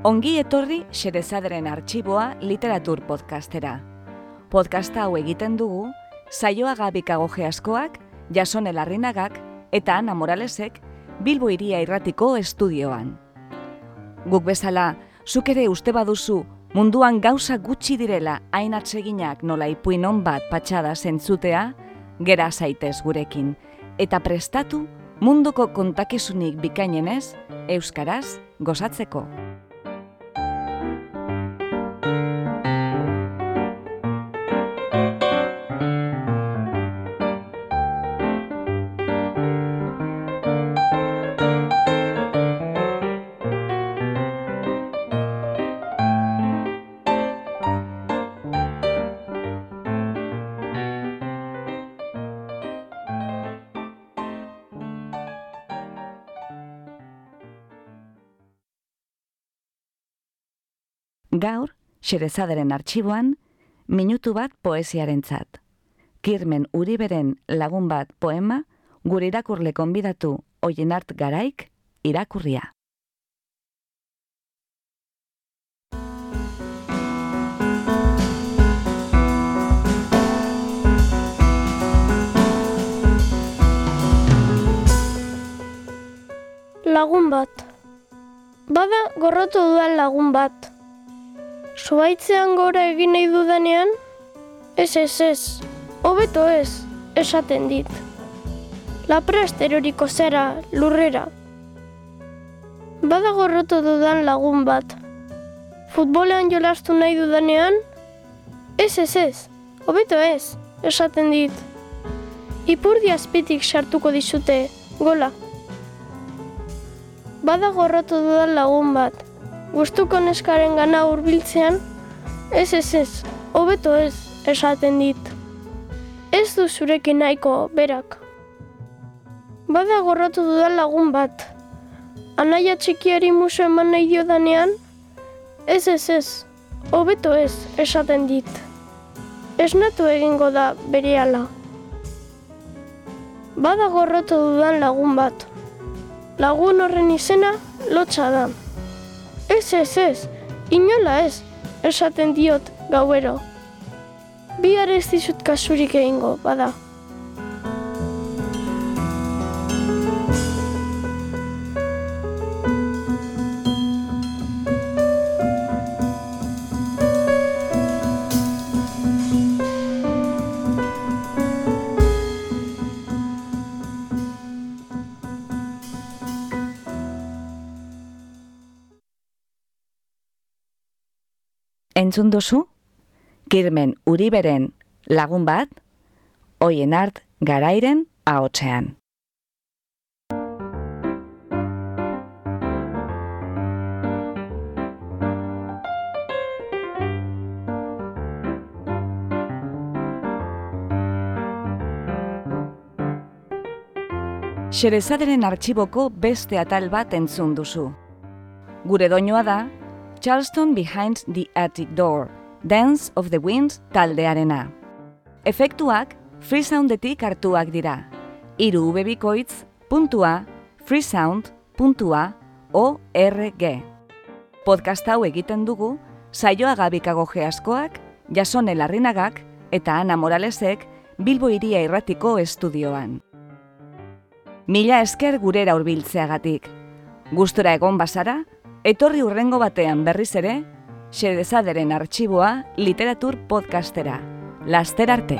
Ongi etorri Xerezaderen arxiboa literatur podcastera. Podcasta hau egiten dugu, saioa gabikago askoak, jasone larrinagak eta Ana Moralesek Bilbo iria irratiko estudioan. Guk bezala, zuk ere uste baduzu munduan gauza gutxi direla hain atseginak nola ipuin bat patxada zentzutea, gera zaitez gurekin, eta prestatu munduko kontakesunik bikainenez, Euskaraz gozatzeko. Gaur, xerezaderen artxiboan, minutu bat poesiarentzat. Kirmen Uriberen lagun bat poema, gure irakurle konbidatu oienart garaik irakurria. Lagun bat. Bada gorrotu duan lagun bat. Zuaitzean gora egin nahi dudanean? Ez ez ez, hobeto ez, esaten dit. Laprast eroriko zera, lurrera. Bada gorrotu dudan lagun bat. Futbolean jolastu nahi dudanean? Ez ez ez, hobeto ez, esaten dit. Ipurdi azpitik sartuko dizute, gola. Bada gorrotu dudan lagun bat gustuko neskaren gana hurbiltzean, ez ez ez, hobeto ez, esaten dit. Ez du zurekin nahiko berak. Bada gorratu dudan lagun bat. Anaia txikiari muso eman nahi dio danean, ez ez ez, hobeto ez, esaten dit. Ez natu egingo da bere ala. Bada gorrotu dudan lagun bat. Lagun horren izena, lotxa da. Ez, ez, ez, inola ez, esaten diot gauero. Bi ez dizut kasurik egingo, bada. Entzun duzu? Kirmen Uriberen lagun bat, hoien art garairen ahotsean. Xerezaderen artxiboko beste atal bat entzun duzu. Gure doinoa da, Charleston Behind the Attic Door, Dance of the Wind taldearena. Efektuak freesoundetik hartuak dira. Iru ubebikoitz puntua freesound puntua. Podcast hau egiten dugu, saioa gabikago geaskoak, jasone larrinagak eta Ana Moralesek Bilbo iria irratiko estudioan. Mila esker gurera hurbiltzeagatik. Gustora egon bazara, Etorri urrengo batean berriz ere, xedezaderen arxiboa literatur podcastera. Laster arte!